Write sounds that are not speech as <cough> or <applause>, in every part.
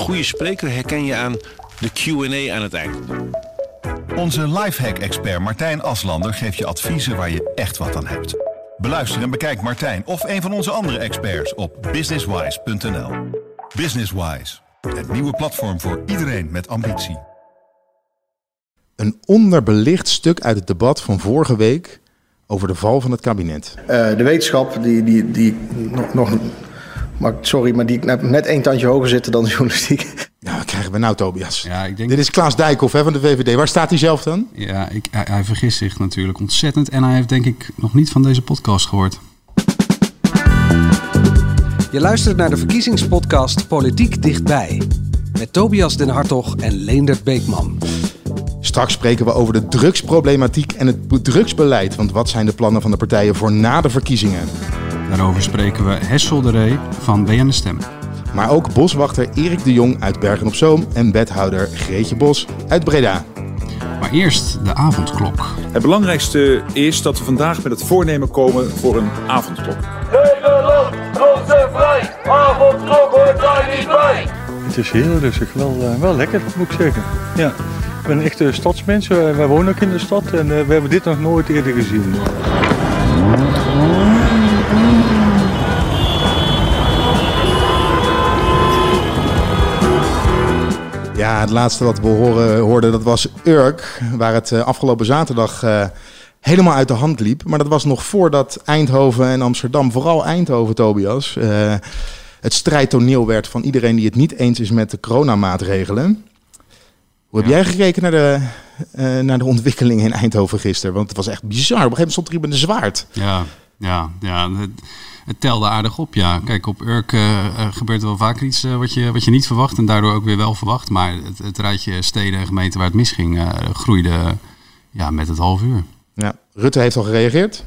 goede spreker herken je aan de Q&A aan het eind. Onze lifehack-expert Martijn Aslander geeft je adviezen waar je echt wat aan hebt. Beluister en bekijk Martijn of een van onze andere experts op businesswise.nl. Businesswise, het nieuwe platform voor iedereen met ambitie. Een onderbelicht stuk uit het debat van vorige week over de val van het kabinet. Uh, de wetenschap, die, die, die nog, nog maar, sorry, maar die net één tandje hoger zitten dan de journalistiek. Ja, wat krijgen we nou, Tobias? Ja, ik denk... Dit is Klaas Dijkhoff hè, van de VVD. Waar staat hij zelf dan? Ja, ik, hij, hij vergist zich natuurlijk ontzettend. En hij heeft denk ik nog niet van deze podcast gehoord. Je luistert naar de verkiezingspodcast Politiek Dichtbij. Met Tobias Den Hartog en Leendert Beekman. Straks spreken we over de drugsproblematiek en het drugsbeleid. Want wat zijn de plannen van de partijen voor na de verkiezingen? Daarover spreken we Hessel de Ree van BN Stem. Maar ook boswachter Erik de Jong uit Bergen op Zoom en wethouder Greetje Bos uit Breda. Maar eerst de avondklok. Het belangrijkste is dat we vandaag met het voornemen komen voor een avondklok. Nederland, trots en vrij, avondklok hoort daar niet bij. Het is heel rustig, wel, wel lekker moet ik zeggen. Ja. Ik ben een echte stadsmens, wij wonen ook in de stad en uh, we hebben dit nog nooit eerder gezien. Ja, het laatste wat we horen, hoorden, dat was Urk, waar het eh, afgelopen zaterdag uh, helemaal uit de hand liep. Maar dat was nog voordat Eindhoven en Amsterdam, vooral Eindhoven, Tobias, uh, het strijdtoneel werd van iedereen die het niet eens is met de coronamaatregelen. Hoe heb jij gekeken naar de, naar de ontwikkeling in Eindhoven gisteren? Want het was echt bizar. Op een gegeven moment stond er iemand een zwaard. Ja, ja, ja het telde aardig op, ja. Kijk, op Urk uh, gebeurt wel vaker iets uh, wat, je, wat je niet verwacht en daardoor ook weer wel verwacht. Maar het, het rijtje steden en gemeenten waar het misging uh, groeide ja, met het half uur. Ja. Rutte heeft al gereageerd.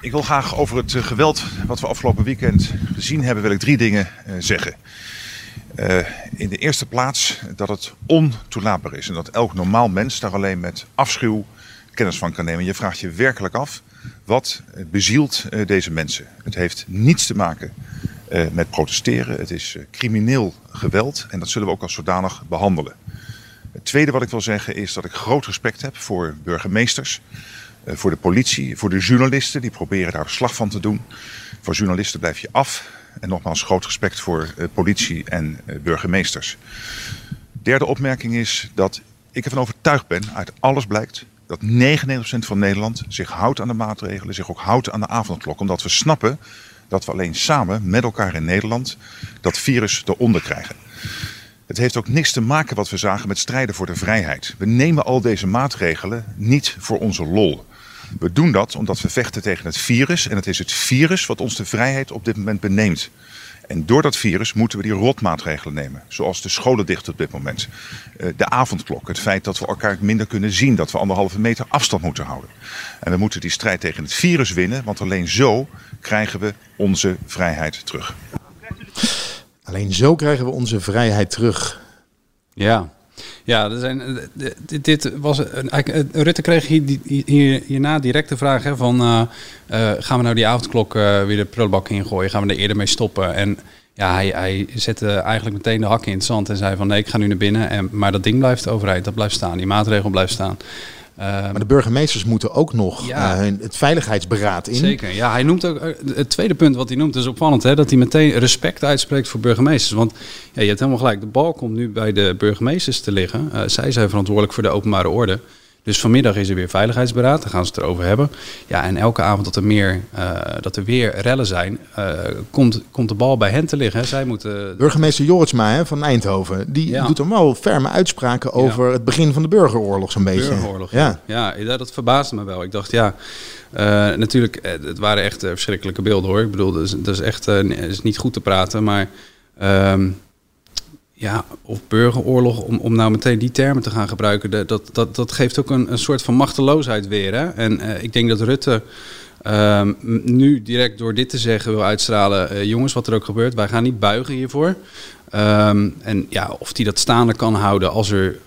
Ik wil graag over het geweld wat we afgelopen weekend gezien hebben, wil ik drie dingen zeggen. in de eerste plaats dat het ontoelaatbaar is en dat elk normaal mens daar alleen met afschuw kennis van kan nemen. Je vraagt je werkelijk af wat bezielt eh, deze mensen? Het heeft niets te maken eh, met protesteren. Het is eh, crimineel geweld en dat zullen we ook als zodanig behandelen. Het tweede wat ik wil zeggen is dat ik groot respect heb voor burgemeesters, voor de politie, voor de journalisten die proberen daar slag van te doen. Voor journalisten blijf je af. En nogmaals, groot respect voor politie en burgemeesters. Derde opmerking is dat ik ervan overtuigd ben, uit alles blijkt, dat 99% van Nederland zich houdt aan de maatregelen, zich ook houdt aan de avondklok. Omdat we snappen dat we alleen samen met elkaar in Nederland dat virus eronder krijgen. Het heeft ook niks te maken wat we zagen met strijden voor de vrijheid. We nemen al deze maatregelen niet voor onze lol. We doen dat omdat we vechten tegen het virus en het is het virus wat ons de vrijheid op dit moment beneemt. En door dat virus moeten we die rotmaatregelen nemen. Zoals de scholen dicht op dit moment. Eh, de avondklok. Het feit dat we elkaar minder kunnen zien. Dat we anderhalve meter afstand moeten houden. En we moeten die strijd tegen het virus winnen. Want alleen zo krijgen we onze vrijheid terug. Alleen zo krijgen we onze vrijheid terug. Ja, ja, er zijn, eh, dit, dit was een, Rutte kreeg hier, hier, hierna direct de vraag van uh, gaan we nou die avondklok weer de prullenbak ingooien? Gaan we er eerder mee stoppen? En ja, hij, hij zette eigenlijk meteen de hakken in het zand en zei van nee, ik ga nu naar binnen. En, maar dat ding blijft overheid, dat blijft staan. Die maatregel blijft staan. Ehm, maar de burgemeesters moeten ook nog ja, uh, het veiligheidsberaad in. Zeker, ja. Hij noemt ook, het tweede punt wat hij noemt is opvallend, hè, dat hij meteen respect uitspreekt voor burgemeesters. Want ja, je hebt helemaal gelijk, de bal komt nu bij de burgemeesters te liggen. Uh, zij zijn verantwoordelijk voor de openbare orde. Dus vanmiddag is er weer veiligheidsberaad, daar gaan ze het erover hebben. Ja, en elke avond dat er, meer, uh, dat er weer rellen zijn, uh, komt, komt de bal bij hen te liggen. Zij moeten... Burgemeester Joritsma hè, van Eindhoven, die ja. doet dan wel ferme uitspraken over ja. het begin van de burgeroorlog zo'n beetje. Burgeroorlog, ja. ja. ja. dat verbaasde me wel. Ik dacht, ja, uh, natuurlijk, het waren echt verschrikkelijke beelden hoor. Ik bedoel, dat is, dat is echt is niet goed te praten, maar... Um, ja, of burgeroorlog, om, om nou meteen die termen te gaan gebruiken, dat, dat, dat geeft ook een, een soort van machteloosheid weer. Hè? En uh, ik denk dat Rutte uh, nu direct door dit te zeggen wil uitstralen, uh, jongens, wat er ook gebeurt, wij gaan niet buigen hiervoor. Um, en ja, of hij dat staande kan houden als er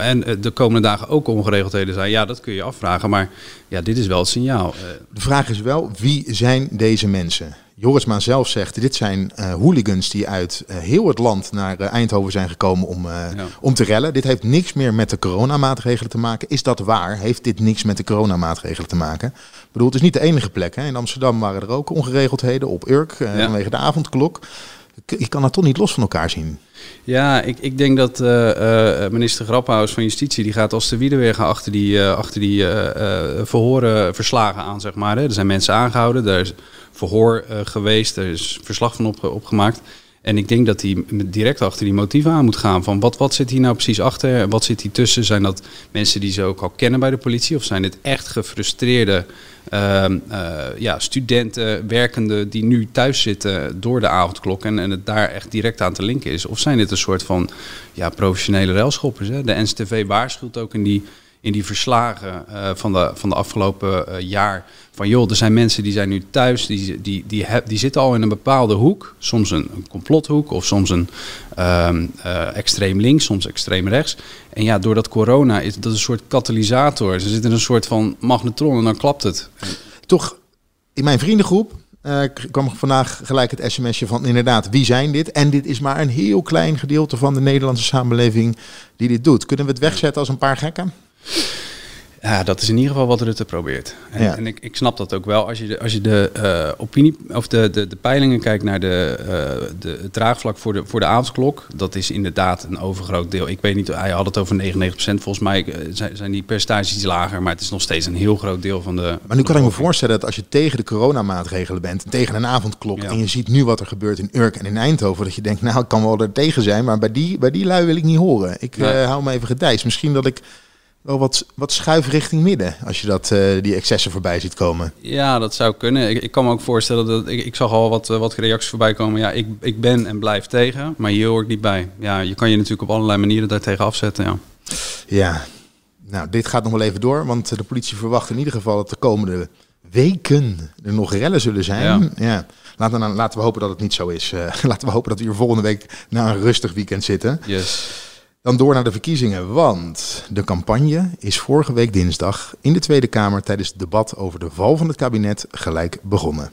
en de komende dagen ook ongeregeldheden zijn, ja, dat kun je afvragen. Maar ja, dit is wel het signaal. De vraag is wel, wie zijn deze mensen? Jorisma zelf zegt, dit zijn eh, hooligans die uit eh, heel het land naar eh, Eindhoven zijn gekomen om, om te rellen. Dit heeft niks meer met de coronamaatregelen te maken. Is dat waar? Heeft dit niks met de coronamaatregelen te maken? Ik bedoel, het is niet de enige plek. Hè? In Amsterdam waren er ook ongeregeldheden op Urk Ja. vanwege de avondklok. Je- kan dat toch niet los van elkaar zien. Ja, ik, ik denk dat minister Grappenhuis van Justitie... die gaat als de wiedeweer achter die, achter die verhoren verslagen aan, zeg maar. Hè. Er zijn mensen aangehouden, daar is verhoor eh, geweest, er is verslag van op, opgemaakt. En ik denk dat hij direct achter die motieven aan moet gaan. Van wat, wat zit hier nou precies achter wat zit hier tussen? Zijn dat mensen die ze ook al kennen bij de politie? Of zijn dit echt gefrustreerde ehm, eh, ja, studenten, werkenden die nu thuis zitten door de avondklok en, en het daar echt direct aan te linken is? Of zijn dit een soort van ja, professionele railschoppers? Hè? De NCTV waarschuwt ook in die, in die verslagen eh, van, de, van de afgelopen eh, jaar van joh, er zijn mensen die zijn nu thuis, die, die, die, die zitten al in een bepaalde hoek. Soms een, een complothoek of soms een ehm, eh, extreem links, soms extreem rechts. En ja, doordat corona is dat een soort katalysator. Ze zitten in een soort van magnetron en dan klapt het. Toch, in mijn vriendengroep kwam vandaag gelijk het sms'je van inderdaad, wie zijn dit? En dit is maar een heel klein gedeelte van de Nederlandse samenleving die dit doet. Kunnen we het wegzetten als een paar gekken? Ja, dat is in ieder geval wat Rutte probeert. En, Ja. en ik, ik snap dat ook wel. Als je de, als je de eh, opinie of de, de, de peilingen kijkt naar de, eh, de, het draagvlak voor de, voor de avondklok, dat is inderdaad een overgroot deel. Ik weet niet, hij had het over 99%. Volgens mij eh, zijn, zijn die percentages iets lager, maar het is nog steeds een heel groot deel van de. Maar nu kan ik me voorstellen dat als je tegen de coronamaatregelen bent, tegen een avondklok, Ja. en je ziet nu wat er gebeurt in Urk en in Eindhoven, dat je denkt, nou, ik kan wel er tegen zijn, maar bij die, bij die lui wil ik niet horen. Ik Nee. hou me even gedijs. Misschien dat ik wel wat, wat schuif richting midden, als je dat, eh, die excessen voorbij ziet komen. Ja, dat zou kunnen. Ik, ik kan me ook voorstellen dat ik, ik zag al wat, eh, wat reacties voorbij komen. Ja, ik, ik ben en blijf tegen, maar hier hoor ik niet bij. Ja, je kan je natuurlijk op allerlei manieren daartegen afzetten. Ja. Ja, nou, dit gaat nog wel even door, want de politie verwacht in ieder geval dat de komende weken er nog rellen zullen zijn. Ja. Laten, we, nou- laten we hopen dat het niet zo is. Eh, <laughs> laten we hopen dat we hier volgende week na een rustig weekend zitten. Yes. Dan door naar de verkiezingen, want de campagne is vorige week dinsdag in de Tweede Kamer tijdens het debat over de val van het kabinet gelijk begonnen.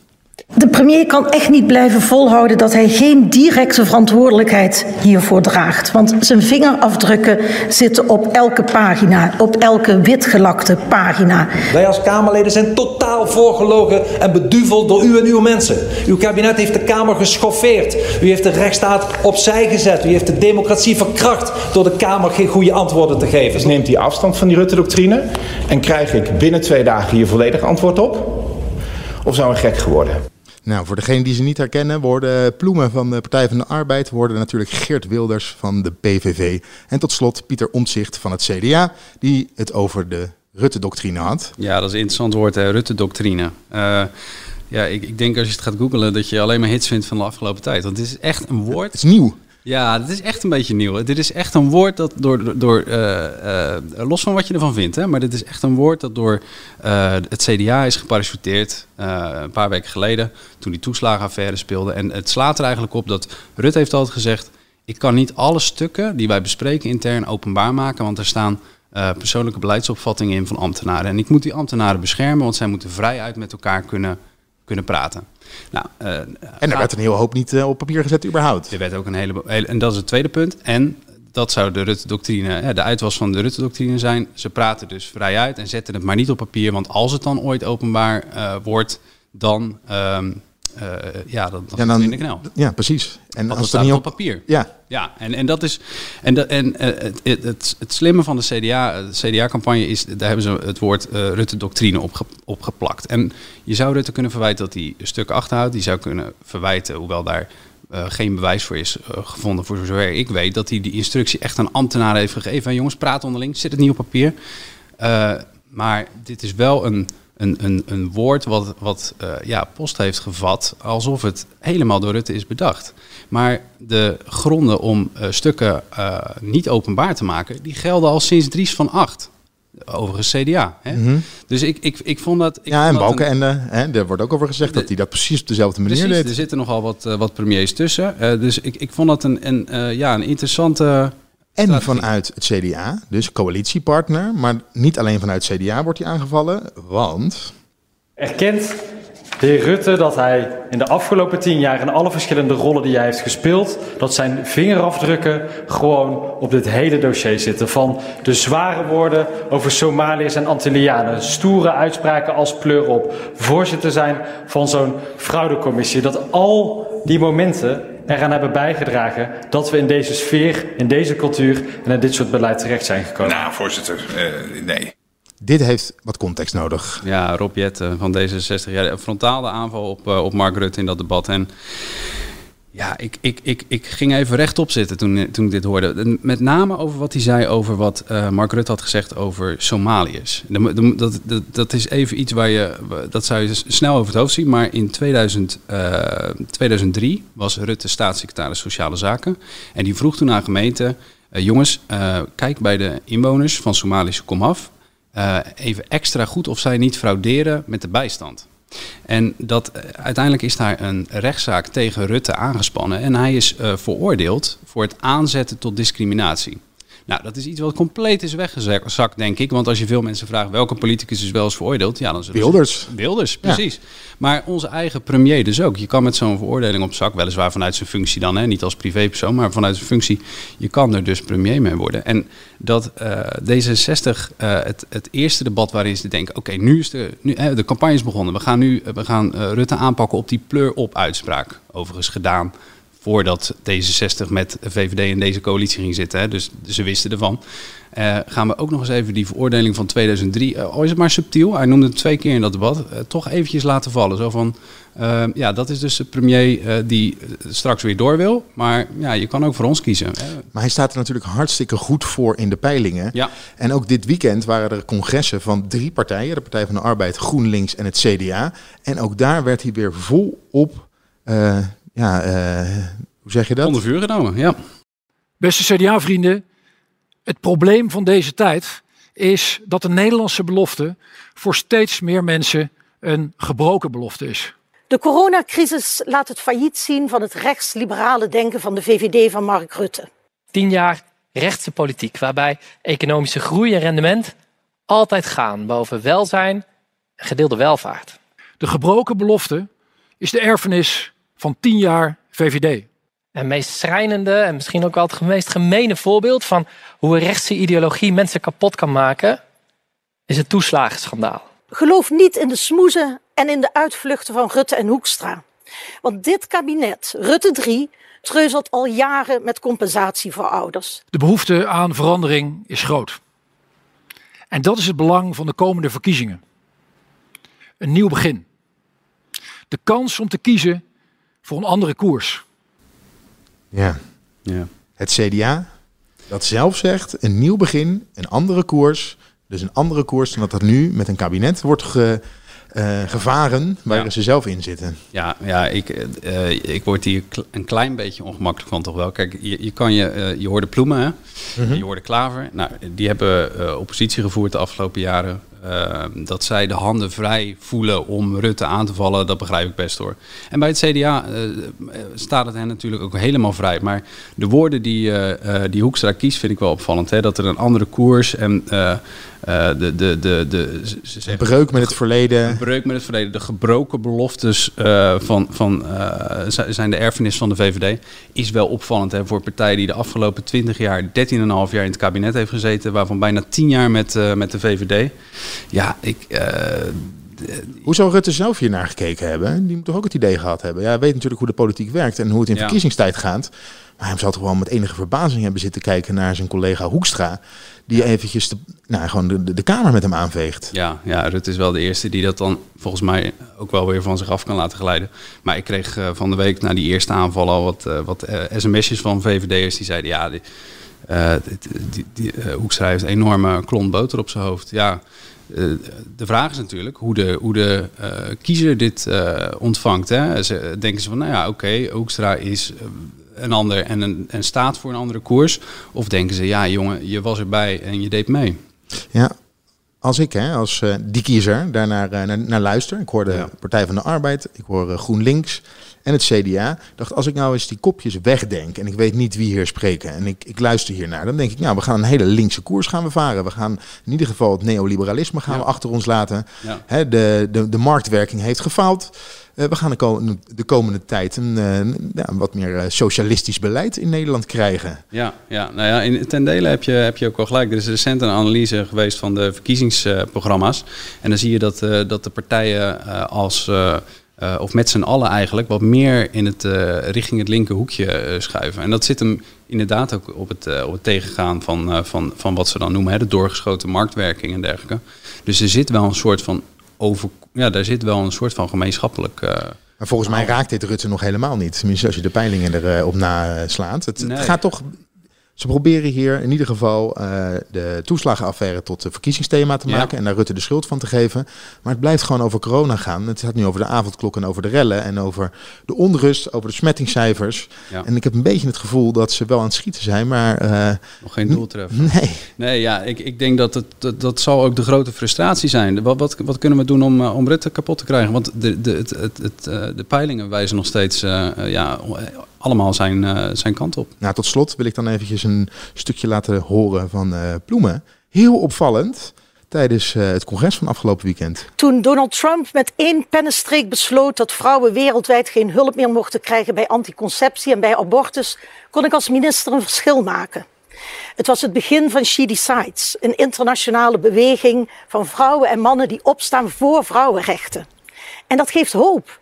De premier kan echt niet blijven volhouden dat hij geen directe verantwoordelijkheid hiervoor draagt. Want zijn vingerafdrukken zitten op elke pagina, op elke witgelakte pagina. Wij als Kamerleden zijn totaal voorgelogen en beduveld door u en uw mensen. Uw kabinet heeft de Kamer geschoffeerd. U heeft de rechtsstaat opzij gezet. U heeft de democratie verkracht door de Kamer geen goede antwoorden te geven. Dus neemt hij afstand van die Rutte-doctrine en krijg ik binnen twee dagen hier volledig antwoord op? Of zou hij gek geworden? Nou, voor degenen die ze niet herkennen, worden Ploemen van de Partij van de Arbeid, worden natuurlijk Geert Wilders van de PVV. En tot slot Pieter Omtzigt van het CDA, die het over de Rutte-doctrine had. Ja, dat is een interessant woord, Rutte-doctrine. Eh, ja, ik, ik denk als je het gaat googlen dat je alleen maar hits vindt van de afgelopen tijd. Want het is echt een woord. Het is nieuw. Ja, het is echt een beetje nieuw. Dit is echt een woord dat door, door, eh, eh, los van wat je ervan vindt, hè, maar dit is echt een woord dat door eh, het CDA is geparachuteerd een paar weken geleden, toen die toeslagenaffaire speelde. En het slaat er eigenlijk op dat Rutte heeft altijd gezegd, ik kan niet alle stukken die wij bespreken intern openbaar maken, want er staan persoonlijke beleidsopvattingen in van ambtenaren. En ik moet die ambtenaren beschermen, want zij moeten vrijuit met elkaar kunnen, kunnen praten. Nou, eh, En er werd een hele hoop niet eh, op papier gezet überhaupt. er werd ook een hele, hele- En dat is het tweede punt. En dat zou de Rutte-doctrine, de uitwas van de Rutte-doctrine zijn. Ze praten dus vrij uit en zetten het maar niet op papier. Want als het dan ooit openbaar eh, wordt, dan, ehm, eh, ja, dan, dan, Ja, dan in de knel. ja, precies. En dan als staat niet op papier. Ja, Ja, en, en dat is. En, dat, en eh, het, het, het, slimme van de CDA, de CDA-campagne is, daar hebben ze het woord eh, Rutte-doctrine op, ge- op geplakt. En je zou Rutte kunnen verwijten dat hij een stuk achterhoudt. Die zou kunnen verwijten, hoewel daar eh, geen bewijs voor is eh, gevonden, voor zover ik weet, dat hij die instructie echt aan ambtenaren heeft gegeven. En jongens, praat onderling, zit het niet op papier. Eh, maar dit is wel een, een, een, een woord wat, wat eh, ja, post heeft gevat alsof het helemaal door Rutte is bedacht. Maar de gronden om eh, stukken eh, niet openbaar te maken, die gelden al sinds Dries van Acht. Overigens CDA. Hè? Mhm. Dus ik, ik, ik vond dat... Ik ja en Balkenende, hè, er wordt ook over gezegd dat hij dat precies op dezelfde manier Precies, deed. er zitten nogal wat, wat premiers tussen. Dus ik, ik vond dat een, een, ja, een interessante... En strategie. vanuit het CDA, dus coalitiepartner, maar niet alleen vanuit het CDA wordt hij aangevallen, want... Erkent de heer Rutte dat hij in de afgelopen tien jaar in alle verschillende rollen die hij heeft gespeeld, dat zijn vingerafdrukken gewoon op dit hele dossier zitten. Van de zware woorden over Somaliërs en Antillianen, stoere uitspraken als pleur op, voorzitter zijn van zo'n fraudecommissie. Dat al die momenten eraan hebben bijgedragen dat we in deze sfeer, in deze cultuur en in dit soort beleid terecht zijn gekomen. Nou, voorzitter, uh, nee. Dit heeft wat context nodig. Ja, Rob Jetten van D66. Ja, een frontale aanval op, uh, op Mark Rutte in dat debat. En ja, ik, ik, ik, ik ging even rechtop zitten toen, toen ik dit hoorde. Met name over wat hij zei over wat uh, Mark Rutte had gezegd over Somaliërs. Dat, dat, is even iets waar je, dat zou je snel over het hoofd zien. Maar in 2000, uh, 2003 was Rutte staatssecretaris Sociale Zaken. En die vroeg toen aan gemeenten, jongens, kijk bij de inwoners van Somalische komaf. even extra goed of zij niet frauderen met de bijstand. En dat, uiteindelijk is daar een rechtszaak tegen Rutte aangespannen. En hij is uh, veroordeeld voor het aanzetten tot discriminatie. Nou, dat is iets wat compleet is weggezakt, denk ik. Want als je veel mensen vraagt welke politicus is wel eens veroordeeld, ja, dan Wilders. Wilders, precies. Ja. Maar onze eigen premier dus ook. Je kan met zo'n veroordeling op zak, weliswaar vanuit zijn functie dan, hè, niet als privépersoon, maar vanuit zijn functie, je kan er dus premier mee worden. En dat uh, D66 uh, het, het eerste debat waarin ze denken, oké, okay, nu is de, nu, uh, de campagne is begonnen. We gaan nu we gaan, Rutte aanpakken op die pleur-op-uitspraak. Overigens gedaan voordat D66 met VVD in deze coalitie ging zitten. Hè, dus ze wisten ervan. Uh, gaan we ook nog eens even die veroordeling van 2003, uh, al is het maar subtiel, hij noemde het twee keer in dat debat, uh, toch eventjes laten vallen. Zo van, ja, dat is dus de premier die straks weer door wil, maar ja, je kan ook voor ons kiezen. Maar hij staat er natuurlijk hartstikke goed voor in de peilingen. Ja. En ook dit weekend waren er congressen van drie partijen, de Partij van de Arbeid, GroenLinks en het CDA. En ook daar werd hij weer volop ja, uh, hoe zeg je dat? Onder vuur genomen, ja. Beste CDA-vrienden, het probleem van deze tijd is dat de Nederlandse belofte voor steeds meer mensen een gebroken belofte is. De coronacrisis laat het failliet zien van het rechtsliberale denken van de VVD van Mark Rutte. Tien jaar rechtse politiek, waarbij economische groei en rendement altijd gaan boven welzijn en gedeelde welvaart. De gebroken belofte is de erfenis van 10 jaar VVD. Het meest schrijnende en misschien ook wel het meest gemene voorbeeld van hoe een rechtse ideologie mensen kapot kan maken, is het toeslagenschandaal. Geloof niet in de smoezen en in de uitvluchten van Rutte en Hoekstra. Want dit kabinet, Rutte 3, treuzelt al jaren met compensatie voor ouders. De behoefte aan verandering is groot. En dat is het belang van de komende verkiezingen. Een nieuw begin. De kans om te kiezen voor een andere koers. Ja. ja. Het CDA, dat zelf zegt, een nieuw begin, een andere koers. Dus een andere koers dan dat er nu met een kabinet wordt ge, uh, gevaren waar Ja. ze zelf in zitten. Ja, ja ik, eh, ik word hier een klein beetje ongemakkelijk van toch wel. Kijk, je, je kan je, eh, je hoorde Ploemen, hè? Mhm. je hoorde Klaver. Nou, die hebben eh, oppositie gevoerd de afgelopen jaren. Eh, dat zij de handen vrij voelen om Rutte aan te vallen, dat begrijp ik best hoor. En bij het CDA eh, staat het hen natuurlijk ook helemaal vrij. Maar de woorden die, eh, eh, die Hoekstra kiest vind ik wel opvallend. Hè? Dat er een andere koers en eh, de, de, de, de, ze- breuk met het verleden. Breuk met het verleden. De gebroken beloftes eh, van, van, zi- zijn de erfenis van de VVD. Is wel opvallend hè, voor een partij die de afgelopen 20 jaar, 13,5 jaar in het kabinet heeft gezeten. Waarvan bijna 10 jaar met, met de VVD. Ja, ik... eh, Hoe zou Rutte zelf hier naar gekeken hebben? Die moet toch ook het idee gehad hebben. Ja, hij weet natuurlijk hoe de politiek werkt en hoe het in Ja. verkiezingstijd gaat. Maar hij zal toch wel met enige verbazing hebben zitten kijken naar zijn collega Hoekstra. Die eventjes de, nou, gewoon de, de, de kamer met hem aanveegt. Ja, ja, Rutte is wel de eerste die dat dan volgens mij ook wel weer van zich af kan laten glijden. Maar ik kreeg eh, van de week na die eerste aanval al wat, eh, wat sms'jes van VVD'ers die zeiden... ja, die, die, die, Hoekstra heeft een enorme klont boter op zijn hoofd. Ja, de vraag is natuurlijk hoe de, hoe de eh, kiezer dit eh, ontvangt. Hè? Denken ze van, nou ja, oké, Hoekstra is eh, een ander en, een, en staat voor een andere koers. Of denken ze, ja jongen, je was erbij en je deed mee. Ja, als ik, hè, als eh, die kiezer, daarnaar uh, naar, naar luister. Ik hoor de Partij van de Arbeid, ik hoor uh, GroenLinks en het CDA. dacht, als ik nou eens die kopjes wegdenk en ik weet niet wie hier spreken en ik, ik luister hiernaar, dan denk ik, nou, we gaan een hele linkse koers gaan we varen. We gaan in ieder geval het neoliberalisme gaan we achter ons laten. Ja. Hè, de, de, de marktwerking heeft gefaald. Uh, we gaan de, komende, de komende tijd een, uh, ja, wat meer uh, socialistisch beleid in Nederland krijgen. Ja, ja, nou ja, in, ten dele heb je, heb je ook wel gelijk. Er is recent een analyse geweest van de verkiezingsprogramma's. En dan zie je dat, dat de partijen als of met z'n allen eigenlijk, wat meer in het, richting het linkerhoekje schuiven. En dat zit hem inderdaad ook op het, op het tegengaan van, van, van wat ze dan noemen, hè, de doorgeschoten marktwerking en dergelijke. Dus er zit wel een soort van over, ja, daar zit wel een soort van gemeenschappelijk. maar volgens mij raakt dit Rutte nog helemaal niet. Tenminste, als je de peilingen erop naslaat. Het, Nee. het gaat toch. Ze proberen hier in ieder geval uh, de toeslagenaffaire tot verkiezingsthema te maken en daar Rutte de schuld van te geven. Maar het blijft gewoon over corona gaan. Het gaat nu over de avondklok en over de rellen en over de onrust, over de smettingscijfers. Ja. En ik heb een beetje het gevoel dat ze wel aan het schieten zijn, maar... Uh, Nog geen doeltreffer. Nee. Nee, ja, ik, ik denk dat het, dat, dat zal ook de grote frustratie zijn. Wat, wat, wat kunnen we doen om, uh, om Rutte kapot te krijgen? Want de, de, het, het, het, de peilingen wijzen nog steeds ja, allemaal zijn, uh, zijn kant op. Nou, tot slot wil ik dan eventjes een stukje laten horen van uh, Ploemen. Heel opvallend tijdens uh, het congres van afgelopen weekend. Toen Donald Trump met één pennenstreek besloot dat vrouwen wereldwijd geen hulp meer mochten krijgen bij anticonceptie en bij abortus, kon ik als minister een verschil maken. Het was het begin van She Decides, een internationale beweging van vrouwen en mannen die opstaan voor vrouwenrechten. En dat geeft hoop.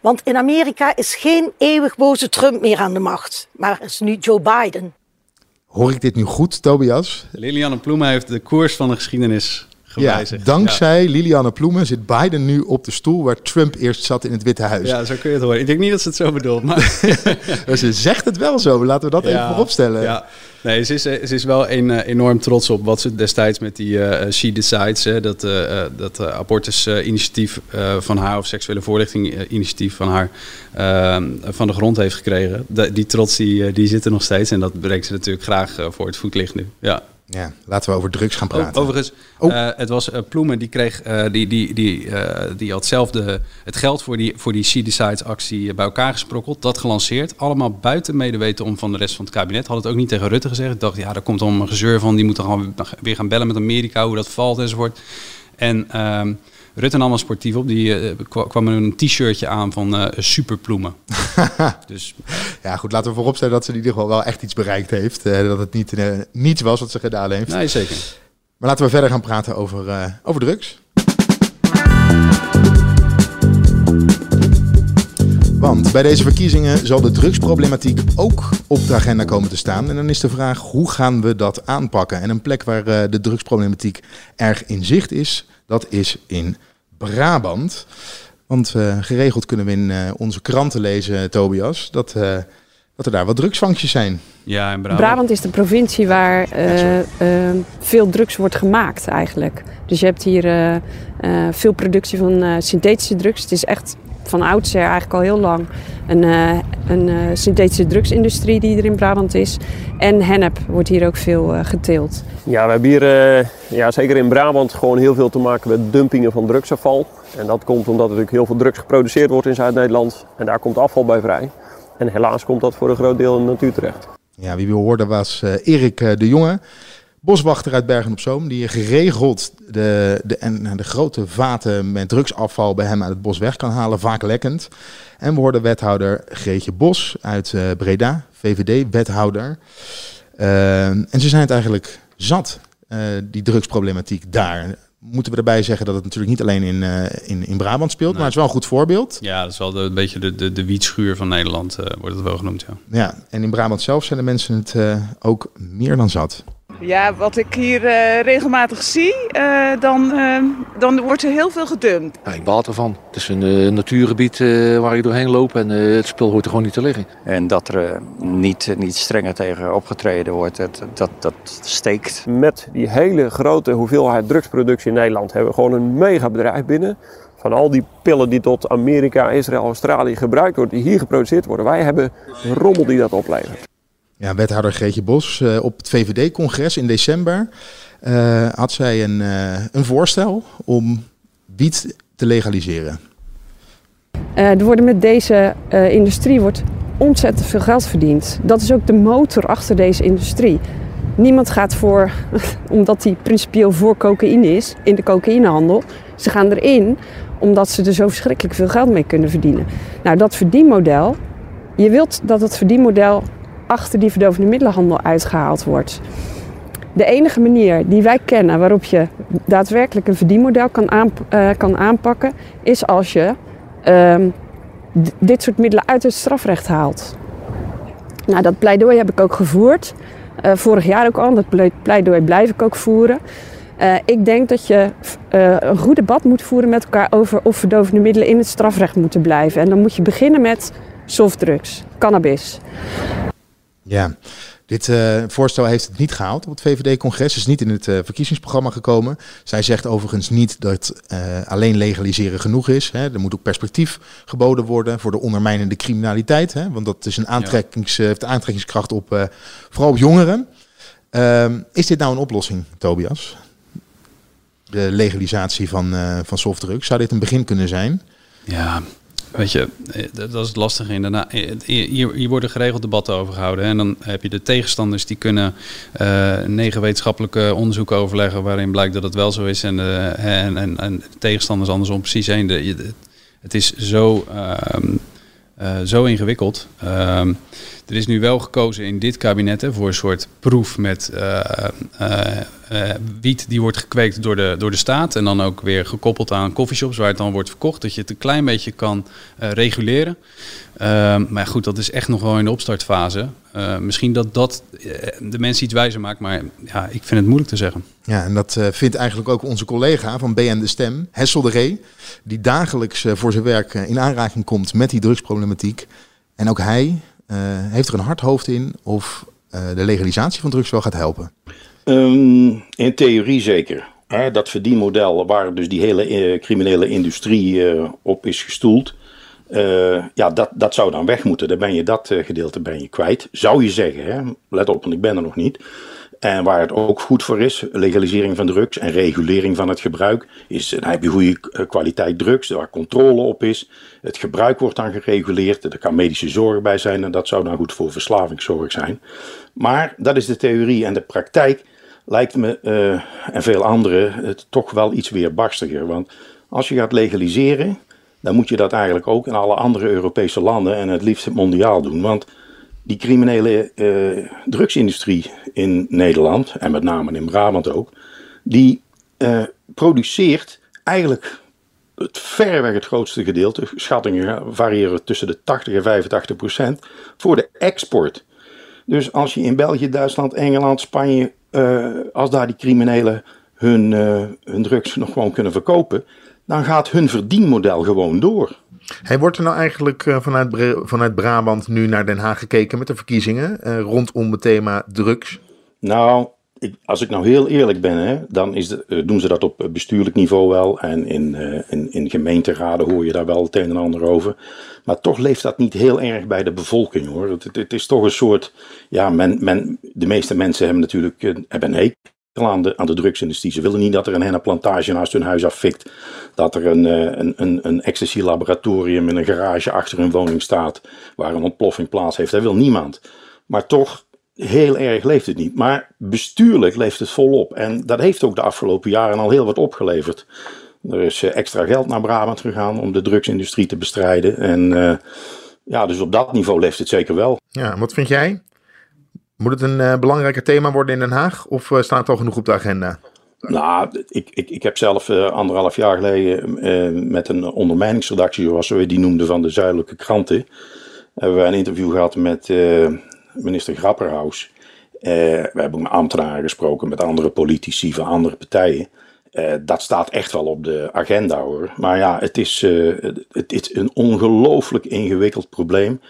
Want in Amerika is geen eeuwig boze Trump meer aan de macht, maar is nu Joe Biden. Hoor ik dit nu goed, Tobias? Lilianne Ploemen heeft de koers van de geschiedenis gewijzigd. Ja, dankzij ja. Lilianne Ploemen zit Biden nu op de stoel waar Trump eerst zat in het Witte Huis. Ja, zo kun je het horen. Ik denk niet dat ze het zo bedoelt, maar... <laughs> ze zegt het wel zo. Laten we dat ja, even vooropstellen. Ja. Nee, ze is, ze is wel een, uh, enorm trots op wat ze destijds met die uh, She Decides, hè, dat, uh, dat abortusinitiatief van haar of seksuele voorlichting initiatief van haar ehm, van de grond heeft gekregen. Die trots die, die zit er nog steeds en dat brengt ze natuurlijk graag voor het voetlicht nu. Ja. Ja, laten we over drugs gaan praten. Overigens, oh. uh, het was uh, Ploemen die kreeg, uh, die, die, die, die had zelf de, het geld voor die, voor die She actie bij elkaar gesprokkeld, dat gelanceerd. Allemaal buiten medeweten om van de rest van het kabinet. Had het ook niet tegen Rutte gezegd. Ik dacht, ja, daar komt dan een gezeur van, die moet dan gewoon weer gaan bellen met Amerika, hoe dat valt enzovoort. En ehm, Rutte nam een sportief op, die uh, kwam een t-shirtje aan van uh, superploemen. <laughs> dus, ja, goed, laten we vooropstellen dat ze in ieder geval wel echt iets bereikt heeft. Uh, dat het niet niets was wat ze gedaan heeft. Nee, zeker. Maar laten we verder gaan praten over, over drugs. Want bij deze verkiezingen zal de drugsproblematiek ook op de agenda komen te staan. En dan is de vraag, hoe gaan we dat aanpakken? En een plek waar de drugsproblematiek erg in zicht is, dat is in Brabant. Want uh, geregeld kunnen we in uh, onze kranten lezen, Tobias, dat, uh, dat er daar wat drugsfuncties zijn. Ja, in Brabant. Brabant is de provincie waar veel drugs wordt gemaakt eigenlijk. Dus je hebt hier veel productie van synthetische drugs. Het is echt van oudsher eigenlijk al heel lang een, uh, een uh, synthetische drugsindustrie die er in Brabant is. En hennep wordt hier ook veel uh, geteeld. Ja, we hebben hier ja, zeker in Brabant gewoon heel veel te maken met dumpingen van drugsafval. En dat komt omdat er natuurlijk heel veel drugs geproduceerd wordt in Zuid-Nederland. En daar komt afval bij vrij. En helaas komt dat voor een groot deel in de natuur terecht. Ja, wie we hoorden was Erik de Jonge. Boswachter uit Bergen op Zoom, die geregeld de, de, en de grote vaten met drugsafval bij hem uit het bos weg kan halen, vaak lekkend. En we hoorden wethouder Greetje Bos uit uh, Breda, VVD-wethouder. Uh, en ze zijn het eigenlijk zat, uh, die drugsproblematiek daar. Moeten we erbij zeggen dat het natuurlijk niet alleen in, in, in Brabant speelt, nee. maar het is wel een goed voorbeeld. Ja, dat is wel de, een beetje de, de, de wietschuur van Nederland, wordt het wel genoemd. Ja. ja, en in Brabant zelf zijn de mensen het ook meer dan zat. Ja, wat ik hier uh, regelmatig zie, uh, dan, uh, dan wordt er heel veel gedumpt. Ja, ik baal ervan. Het is een natuurgebied waar ik doorheen loop en het spul hoort er gewoon niet te liggen. En dat er niet, niet strenger tegen opgetreden wordt, dat, dat, dat steekt. Met die hele grote hoeveelheid drugsproductie in Nederland hebben we gewoon een mega bedrijf binnen. Van al die pillen die tot Amerika, Israël, Australië gebruikt worden, die hier geproduceerd worden. Wij hebben een rommel die dat oplevert. Ja, wethouder Greetje Bos uh, op het VVD-congres in december uh, had zij een, uh, een voorstel om wiet te legaliseren. er worden met deze industrie wordt ontzettend veel geld verdiend. Dat is ook de motor achter deze industrie. Niemand gaat voor, <laughs> omdat hij principieel voor cocaïne is, in de cocaïnehandel. Ze gaan erin omdat ze er zo verschrikkelijk veel geld mee kunnen verdienen. Nou, dat verdienmodel, je wilt dat het verdienmodel achter die verdovende middelenhandel uitgehaald wordt. De enige manier die wij kennen waarop je daadwerkelijk een verdienmodel kan, uh, kan aanpakken, is als je uh, dit soort middelen uit het strafrecht haalt. Nou, dat pleidooi heb ik ook gevoerd. Uh, vorig jaar ook al, dat pleidooi blijf ik ook voeren. Uh, ik denk dat je een goed debat moet voeren met elkaar over of verdovende middelen in het strafrecht moeten blijven. En dan moet je beginnen met softdrugs, cannabis. Ja, dit uh, voorstel heeft het niet gehaald op het VVD-congres. is niet in het uh, verkiezingsprogramma gekomen. Zij zegt overigens niet dat uh, alleen legaliseren genoeg is. Hè. Er moet ook perspectief geboden worden voor de ondermijnende criminaliteit. Hè. Want dat is een aantrekkings, ja. heeft aantrekkingskracht op vooral op jongeren. Ehm, is dit nou een oplossing, Tobias? De legalisatie van, van softdrugs. Zou dit een begin kunnen zijn? Ja, Weet je, dat is het lastige in. Daarna, hier, hier worden geregeld debatten over gehouden. Hè? En dan heb je de tegenstanders die kunnen uh, negen wetenschappelijke onderzoeken overleggen waarin blijkt dat het wel zo is. En, de, en, en, en de tegenstanders andersom precies heen. De, het is zo, uh, zo ingewikkeld. Er is nu wel gekozen in dit kabinet hè, voor een soort proef met uh, uh, uh, wiet die wordt gekweekt door de, door de staat. En dan ook weer gekoppeld aan coffeeshops waar het dan wordt verkocht. Dat je het een klein beetje kan reguleren. Ehm, maar goed, dat is echt nog wel in de opstartfase. misschien dat dat de mensen iets wijzer maakt. Maar ja, ik vind het moeilijk te zeggen. Ja, en dat vindt eigenlijk ook onze collega van BN De Stem, Hessel de Ree. Die dagelijks voor zijn werk in aanraking komt met die drugsproblematiek. En ook hij heeft er een hard hoofd in of uh, de legalisatie van drugs wel gaat helpen? Um, in theorie zeker. Hè, dat verdienmodel waar dus die hele uh, criminele industrie op is gestoeld. ja, dat, dat zou dan weg moeten. Dan ben je dat gedeelte ben je kwijt. Zou je zeggen, hè? let op, want ik ben er nog niet. En waar het ook goed voor is, legalisering van drugs en regulering van het gebruik, is dan heb je goede kwaliteit drugs, waar controle op is. Het gebruik wordt dan gereguleerd, er kan medische zorg bij zijn en dat zou dan goed voor verslavingszorg zijn. Maar dat is de theorie en de praktijk lijkt me uh, en veel anderen het toch wel iets weerbarstiger. Want als je gaat legaliseren, dan moet je dat eigenlijk ook in alle andere Europese landen en het liefst mondiaal doen. Want die criminele uh, drugsindustrie in Nederland, en met name in Brabant ook, die uh, produceert eigenlijk het verreweg het grootste gedeelte, schattingen variëren tussen de 80 en 85 procent, voor de export. Dus als je in België, Duitsland, Engeland, Spanje, uh, als daar die criminelen hun, hun drugs nog gewoon kunnen verkopen, dan gaat hun verdienmodel gewoon door. Hey, wordt er nou eigenlijk uh, vanuit, vanuit Brabant nu naar Den Haag gekeken met de verkiezingen uh, rondom het thema drugs? Nou, ik, als ik nou heel eerlijk ben, hè, dan is de, uh, doen ze dat op bestuurlijk niveau wel. En in, in, in gemeenteraden hoor je daar wel het een en ander over. Maar toch leeft dat niet heel erg bij de bevolking hoor. Het, het, is toch een soort. Ja, men, men, de meeste mensen hebben natuurlijk hebben een aan de, aan de drugsindustrie. Ze willen niet dat er een hennenplantage naast hun huis affikt. Dat er een, een, een, een ecstasy-laboratorium in een garage achter hun woning staat. Waar een ontploffing plaats heeft. Dat wil niemand. Maar toch, heel erg leeft het niet. Maar bestuurlijk leeft het volop. En dat heeft ook de afgelopen jaren al heel wat opgeleverd. Er is extra geld naar Brabant gegaan om de drugsindustrie te bestrijden. En uh, ja, dus op dat niveau leeft het zeker wel. Ja, wat vind jij? Moet het een uh, belangrijker thema worden in Den Haag of uh, staat het al genoeg op de agenda? Nou, ik, ik, ik heb zelf uh, anderhalf jaar geleden met een ondermijningsredactie, zoals we die noemden, van de Zuidelijke Kranten, hebben we een interview gehad met minister Grapperhaus. we hebben met ambtenaren gesproken, met andere politici van andere partijen. dat staat echt wel op de agenda hoor. Maar ja, het is, het, het is een ongelooflijk ingewikkeld probleem.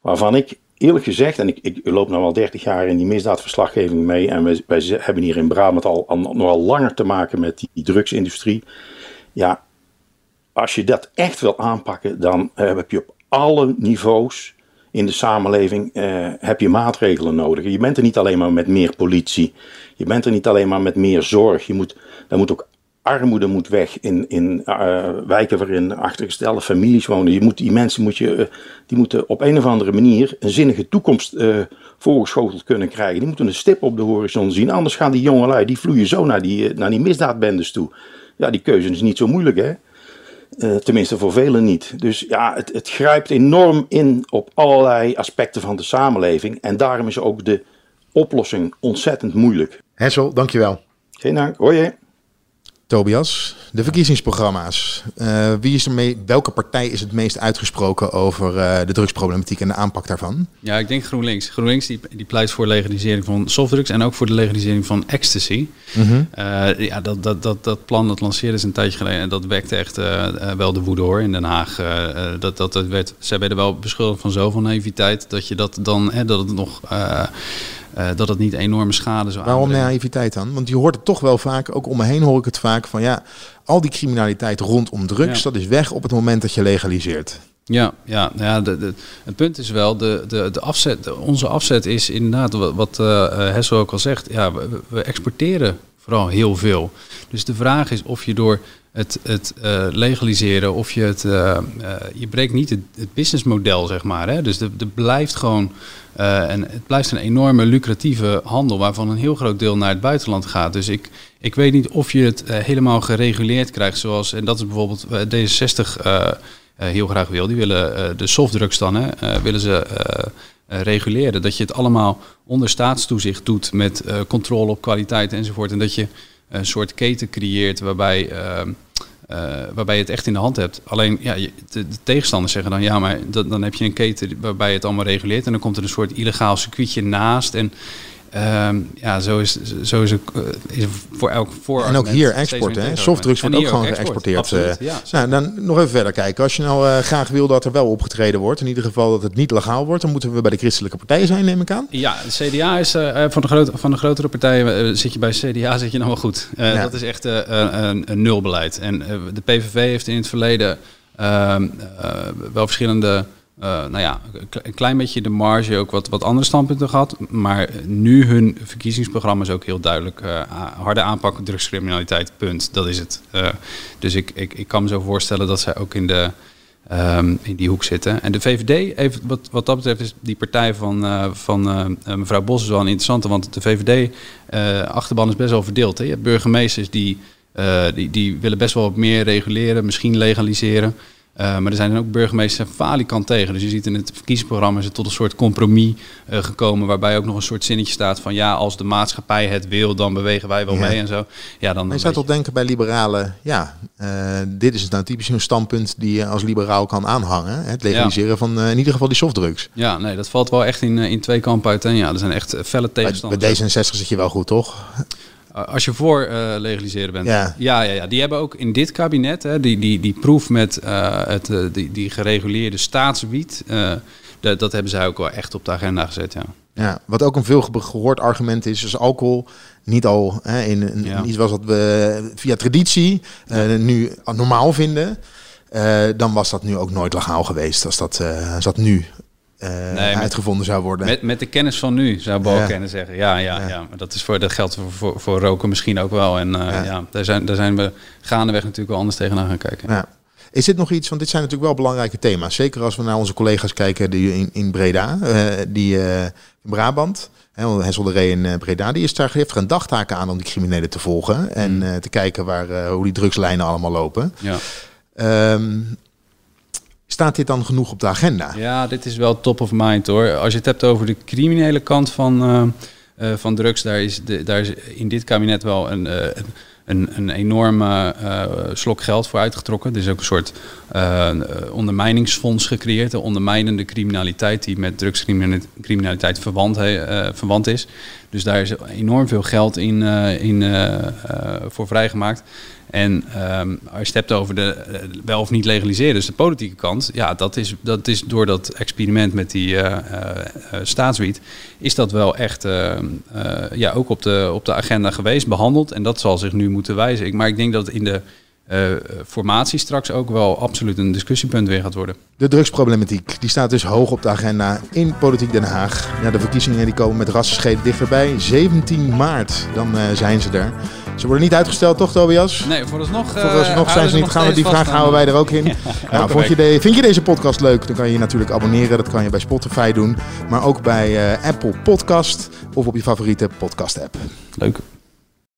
Waarvan ik eerlijk gezegd, en ik, ik loop nu al 30 jaar in die misdaadverslaggeving mee. En wij, hebben hier in Brabant al, al nogal langer te maken met die, drugsindustrie. Ja, als je dat echt wil aanpakken, dan heb je op alle niveaus in de samenleving eh, heb je maatregelen nodig. Je bent er niet alleen maar met meer politie. Je bent er niet alleen maar met meer zorg. Je moet, daar moet ook armoede moet weg in, in eh, wijken waarin achtergestelde families wonen. Je moet, die mensen moet je, eh, die moeten op een of andere manier een zinnige toekomst eh, voorgeschoteld kunnen krijgen. Die moeten een stip op de horizon zien. Anders gaan die jongelui, die vloeien zo naar die, naar die misdaadbendes toe. Ja, die keuze is niet zo moeilijk hè. tenminste voor velen niet. Dus ja, het, het grijpt enorm in op allerlei aspecten van de samenleving. En daarom is ook de oplossing ontzettend moeilijk. Hessel, dankjewel. Geen dank. Hoi. Tobias, de verkiezingsprogramma's. Uh, wie is er mee, welke partij is het meest uitgesproken over uh, de drugsproblematiek en de aanpak daarvan? Ja, ik denk GroenLinks. GroenLinks die, die pleit voor legalisering van softdrugs en ook voor de legalisering van ecstasy. Mm -hmm. uh, ja, dat, dat, dat, dat plan dat lanceerde ze een tijdje geleden en dat wekte echt wel de woede hoor in Den Haag. dat, dat, dat werd, zij werden wel beschuldigd van zoveel naïviteit dat je dat dan, hè, dat het nog uh, dat het niet enorme schade zou Waarom naïviteit dan? Want je hoort het toch wel vaak, ook om me heen hoor ik het vaak van ja, al die criminaliteit rondom drugs, ja. dat is weg op het moment dat je legaliseert. Ja, ja, ja de, de, het punt is wel, de, de, de afzet, de, onze afzet is inderdaad wat, wat uh, Hessel ook al zegt, ja, we, we, exporteren vooral heel veel. Dus de vraag is of je door het, het uh, legaliseren, of je het, je breekt niet het, het businessmodel, zeg maar. Hè? Dus er blijft gewoon uh, en het blijft een enorme lucratieve handel waarvan een heel groot deel naar het buitenland gaat. Dus ik, ik weet niet of je het uh, helemaal gereguleerd krijgt zoals, en dat is bijvoorbeeld D66 uh, heel graag wil. Die willen de softdrugs dan, hè, willen ze reguleren. Dat je het allemaal onder staatstoezicht doet met controle op kwaliteit enzovoort. En dat je een soort keten creëert waarbij uh, waarbij je het echt in de hand hebt. Alleen ja, de, de tegenstanders zeggen dan ja, maar dan heb je een keten waarbij je het allemaal reguleert en dan komt er een soort illegaal circuitje naast. En uh, ja, zo is, zo is, is voor elk voor. En ook hier export, hè? Softdrugs wordt ook gewoon geëxporteerd. Absoluut, ja. nou, dan nog even verder kijken. Als je nou uh, graag wil dat er wel opgetreden wordt, in ieder geval dat het niet legaal wordt, dan moeten we bij de christelijke partijen zijn, neem ik aan. Ja, de CDA is van, de grote, van de grotere partigen zit je bij CDA zit je nou wel goed. Ja. Dat is echt een, een nulbeleid. En de PVV heeft in het verleden ehm, wel verschillende uh, nou ja, een klein beetje de marge ook wat, wat andere standpunten gehad. Maar nu hun verkiezingsprogramma is ook heel duidelijk. Uh, harde aanpak drugscriminaliteit, punt. Dat is het. Uh, dus ik, ik, ik kan me zo voorstellen dat zij ook in, de, um, in die hoek zitten. En de VVD, even, wat, wat dat betreft, is die partij van, van mevrouw Bos is wel een interessante. Want de VVD-achterban is best wel verdeeld. Hè? Je hebt burgemeesters die, die, die willen best wel wat meer reguleren, misschien legaliseren. Uh, maar er zijn ook burgemeesters falikant tegen. Dus je ziet in het verkiezingsprogramma is het tot een soort compromis uh, gekomen. Waarbij ook nog een soort zinnetje staat van ja, als de maatschappij het wil, dan bewegen wij wel ja. mee en zo. Ja, dan je zou toch denken bij liberalen, ja, uh, dit is nou typisch een standpunt die je als liberaal kan aanhangen. Hè? Het legaliseren ja. van in ieder geval die softdrugs. Ja, nee, dat valt wel echt in, in twee kampen uiteen. Ja, er zijn echt felle tegenstanders. Bij, bij D66 zit je wel goed, toch? Als je voor uh, legaliseren bent. Ja. ja. Ja, ja, Die hebben ook in dit kabinet, hè, die, die, die proef met uh, het, uh, die, die gereguleerde staatswiet, dat, dat hebben zij ook wel echt op de agenda gezet. Ja. Ja, wat ook een veel gehoord argument is, is alcohol niet al hè, in, in ja. iets was wat we via traditie nu normaal vinden. dan was dat nu ook nooit legaal geweest als dat, als dat nu uh, nee, uitgevonden met, zou worden. Met, met de kennis van nu, zou ja. kunnen zeggen. Ja, ja, ja, ja. Maar dat, is voor, dat geldt voor, voor, voor roken misschien ook wel. En uh, ja. ja, daar, zijn, daar zijn we gaandeweg natuurlijk wel anders tegenaan gaan kijken. Ja. Is dit nog iets, want dit zijn natuurlijk wel belangrijke thema's. Zeker als we naar onze collega's kijken die in, in Breda, uh, die in Brabant. Hessel de Ree in Breda, die is daar, heeft er een dagtaken aan om die criminelen te volgen. En mm. te kijken waar, hoe die drugslijnen allemaal lopen. Ja. Um, Staat dit dan genoeg op de agenda? Ja, dit is wel top of mind hoor. Als je het hebt over de criminele kant van, uh, uh, van drugs, daar is, de, daar is in dit kabinet wel een, uh, een, een enorme slok geld voor uitgetrokken. Er is ook een soort ondermijningsfonds gecreëerd, de ondermijnende criminaliteit die met drugscriminaliteit verwant, verwant is. Dus daar is enorm veel geld in, in voor vrijgemaakt. En um, als je het hebt over de wel of niet legaliseren, dus de politieke kant, ja, dat is, dat is door dat experiment met die staatswiet, is dat wel echt ja, ook op de, op de agenda geweest, behandeld. En dat zal zich nu moeten wijzen. Maar ik denk dat in de eh, formatie straks ook wel absoluut een discussiepunt weer gaat worden. De drugsproblematiek die staat dus hoog op de agenda in Politiek Den Haag. Ja, de verkiezingen die komen met rassenscheden dichterbij. 17 maart, dan eh, zijn ze er. Ze worden niet uitgesteld, toch Tobias? Nee, vooralsnog, uh, vooralsnog zijn ze niet. Gaan we die vraag houden wij er ook in. <laughs> nou, vond je de, vind je deze podcast leuk? Dan kan je je natuurlijk abonneren. Dat kan je bij Spotify doen. Maar ook bij Apple Podcast of op je favoriete podcast app. Leuk.